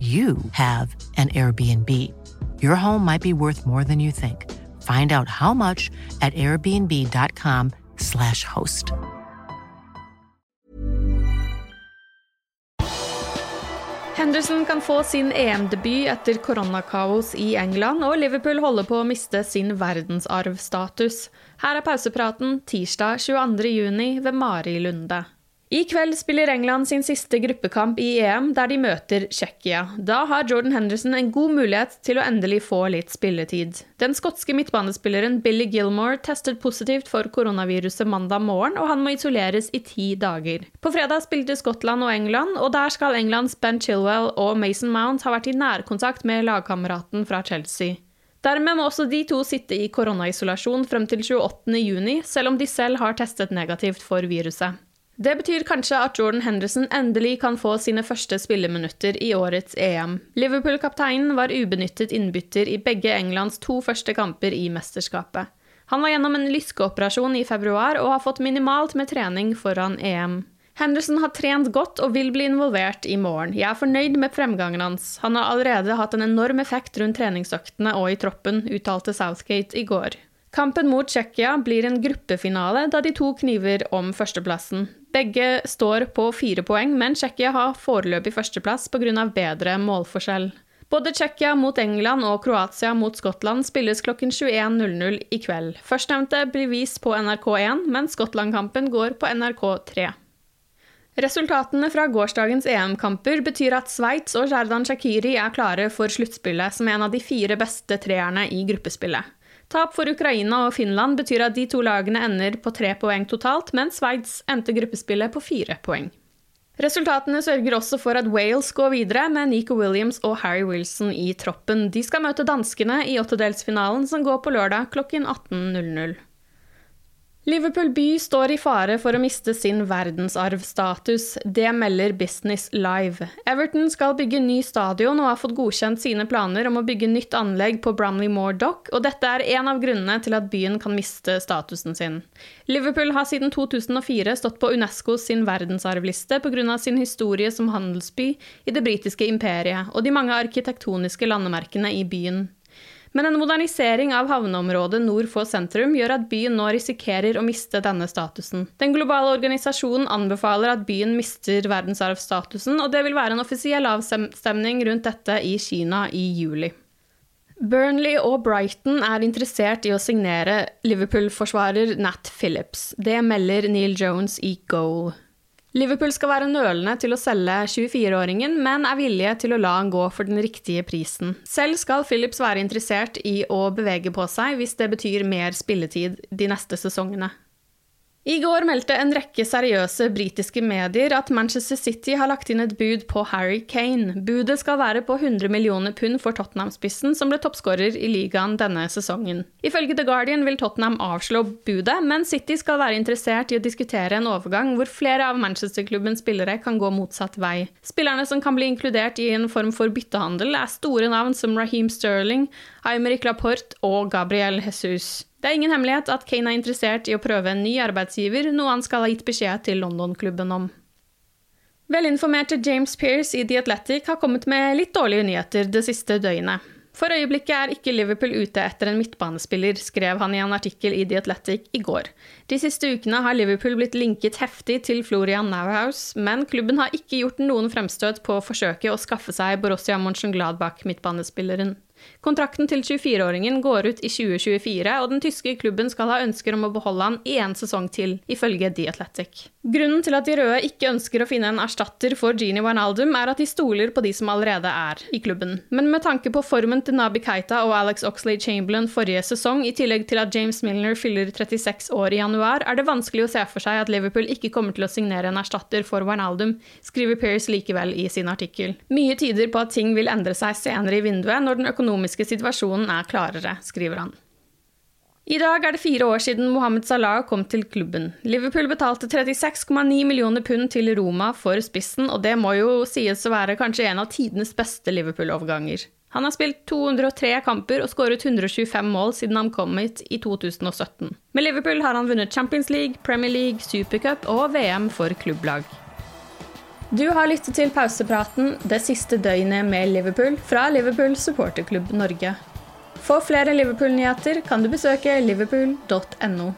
you have an Airbnb. Your home might be worth more than you think. Find out how much at airbnb.com/slash host. Henderson kan få sin EM-debut etter koronakaos i England, og Liverpool holder på å miste sin verdensarvstatus. Her er pausepraten tirsdag 22.6 ved Mari Lunde. I kveld spiller England sin siste gruppekamp i EM, der de møter Tsjekkia. Da har Jordan Henderson en god mulighet til å endelig få litt spilletid. Den skotske midtbanespilleren Billy Gilmore testet positivt for koronaviruset mandag morgen, og han må isoleres i ti dager. På fredag spilte Skottland og England, og der skal Englands Ben Chilwell og Mason Mount ha vært i nærkontakt med lagkameraten fra Chelsea. Dermed må også de to sitte i koronaisolasjon frem til 28.6, selv om de selv har testet negativt for viruset. Det betyr kanskje at Jordan Henderson endelig kan få sine første spilleminutter i årets EM. Liverpool-kapteinen var ubenyttet innbytter i begge Englands to første kamper i mesterskapet. Han var gjennom en lyskeoperasjon i februar og har fått minimalt med trening foran EM. Henderson har trent godt og vil bli involvert i morgen. Jeg er fornøyd med fremgangen hans. Han har allerede hatt en enorm effekt rundt treningsøktene og i troppen, uttalte Southgate i går. Kampen mot Tsjekkia blir en gruppefinale, da de to kniver om førsteplassen. Begge står på fire poeng, men Tsjekkia har foreløpig førsteplass pga. bedre målforskjell. Både Tsjekkia mot England og Kroatia mot Skottland spilles klokken 21.00 i kveld. Førstnevnte blir vist på NRK1, mens Skottland-kampen går på NRK3. Resultatene fra gårsdagens EM-kamper betyr at Sveits og Sherdan Shakiri er klare for sluttspillet som en av de fire beste treerne i gruppespillet. Tap for Ukraina og Finland betyr at de to lagene ender på tre poeng totalt, mens Sveits endte gruppespillet på fire poeng. Resultatene sørger også for at Wales går videre med Nico Williams og Harry Wilson i troppen. De skal møte danskene i åttedelsfinalen som går på lørdag klokken 18.00. Liverpool by står i fare for å miste sin verdensarvstatus. Det melder Business Live. Everton skal bygge ny stadion og har fått godkjent sine planer om å bygge nytt anlegg på Bromley Moor Dock, og dette er en av grunnene til at byen kan miste statusen sin. Liverpool har siden 2004 stått på Unescos sin verdensarvliste pga. sin historie som handelsby i det britiske imperiet og de mange arkitektoniske landemerkene i byen. Men en modernisering av havneområdet nord for sentrum gjør at byen nå risikerer å miste denne statusen. Den globale organisasjonen anbefaler at byen mister verdensarvstatusen, og det vil være en offisiell avstemning rundt dette i Kina i juli. Burnley og Brighton er interessert i å signere Liverpool-forsvarer Nat Phillips. Det melder Neil Jones i Goal. Liverpool skal være nølende til å selge 24-åringen, men er villige til å la han gå for den riktige prisen. Selv skal Phillips være interessert i å bevege på seg hvis det betyr mer spilletid de neste sesongene. I går meldte en rekke seriøse britiske medier at Manchester City har lagt inn et bud på Harry Kane. Budet skal være på 100 millioner pund for Tottenham-spissen, som ble toppskårer i ligaen denne sesongen. Ifølge The Guardian vil Tottenham avslå budet, men City skal være interessert i å diskutere en overgang hvor flere av Manchester-klubbens spillere kan gå motsatt vei. Spillerne som kan bli inkludert i en form for byttehandel, er store navn som Raheem Sterling, Aymeric Laporte og Gabriel Jesus. Det er ingen hemmelighet at Kane er interessert i å prøve en ny arbeidsgiver, noe han skal ha gitt beskjed til London-klubben om. Velinformerte James Pearce i The Athletic har kommet med litt dårlige nyheter det siste døgnet. For øyeblikket er ikke Liverpool ute etter en midtbanespiller, skrev han i en artikkel i The Athletic i går. De siste ukene har Liverpool blitt linket heftig til Florian Nauhaus, men klubben har ikke gjort noen fremstøt på å forsøke å skaffe seg Borussia Mönchengladbach-midtbanespilleren. Kontrakten til 24-åringen går ut i 2024, og den tyske klubben skal ha ønsker om å beholde han én sesong til, ifølge The Athletic. Grunnen til at de røde ikke ønsker å finne en erstatter for Genie Wijnaldum, er at de stoler på de som allerede er i klubben. Men med tanke på formen til Nabi Keita og Alex Oxley Chamberlain forrige sesong, i tillegg til at James Milner fyller 36 år i januar, er det vanskelig å se for seg at Liverpool ikke kommer til å signere en erstatter for Wijnaldum, skriver Pearce likevel i sin artikkel. Mye tyder på at ting vil endre seg senere i vinduet, når den økonomiske økonomiske situasjonen er klarere, skriver han. I dag er det fire år siden Mohammed Salah kom til klubben. Liverpool betalte 36,9 millioner pund til Roma for spissen, og det må jo sies å være kanskje en av tidenes beste Liverpool-overganger. Han har spilt 203 kamper og skåret 125 mål siden han kom hit i 2017. Med Liverpool har han vunnet Champions League, Premier League, Supercup og VM for klubblag. Du har lyttet til pausepraten det siste døgnet med Liverpool fra Liverpool supporterklubb Norge. For flere Liverpool-nyheter kan du besøke liverpool.no.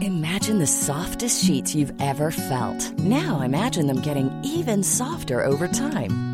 Imagine the softest sheets you've ever felt. Now imagine them getting even softer over time.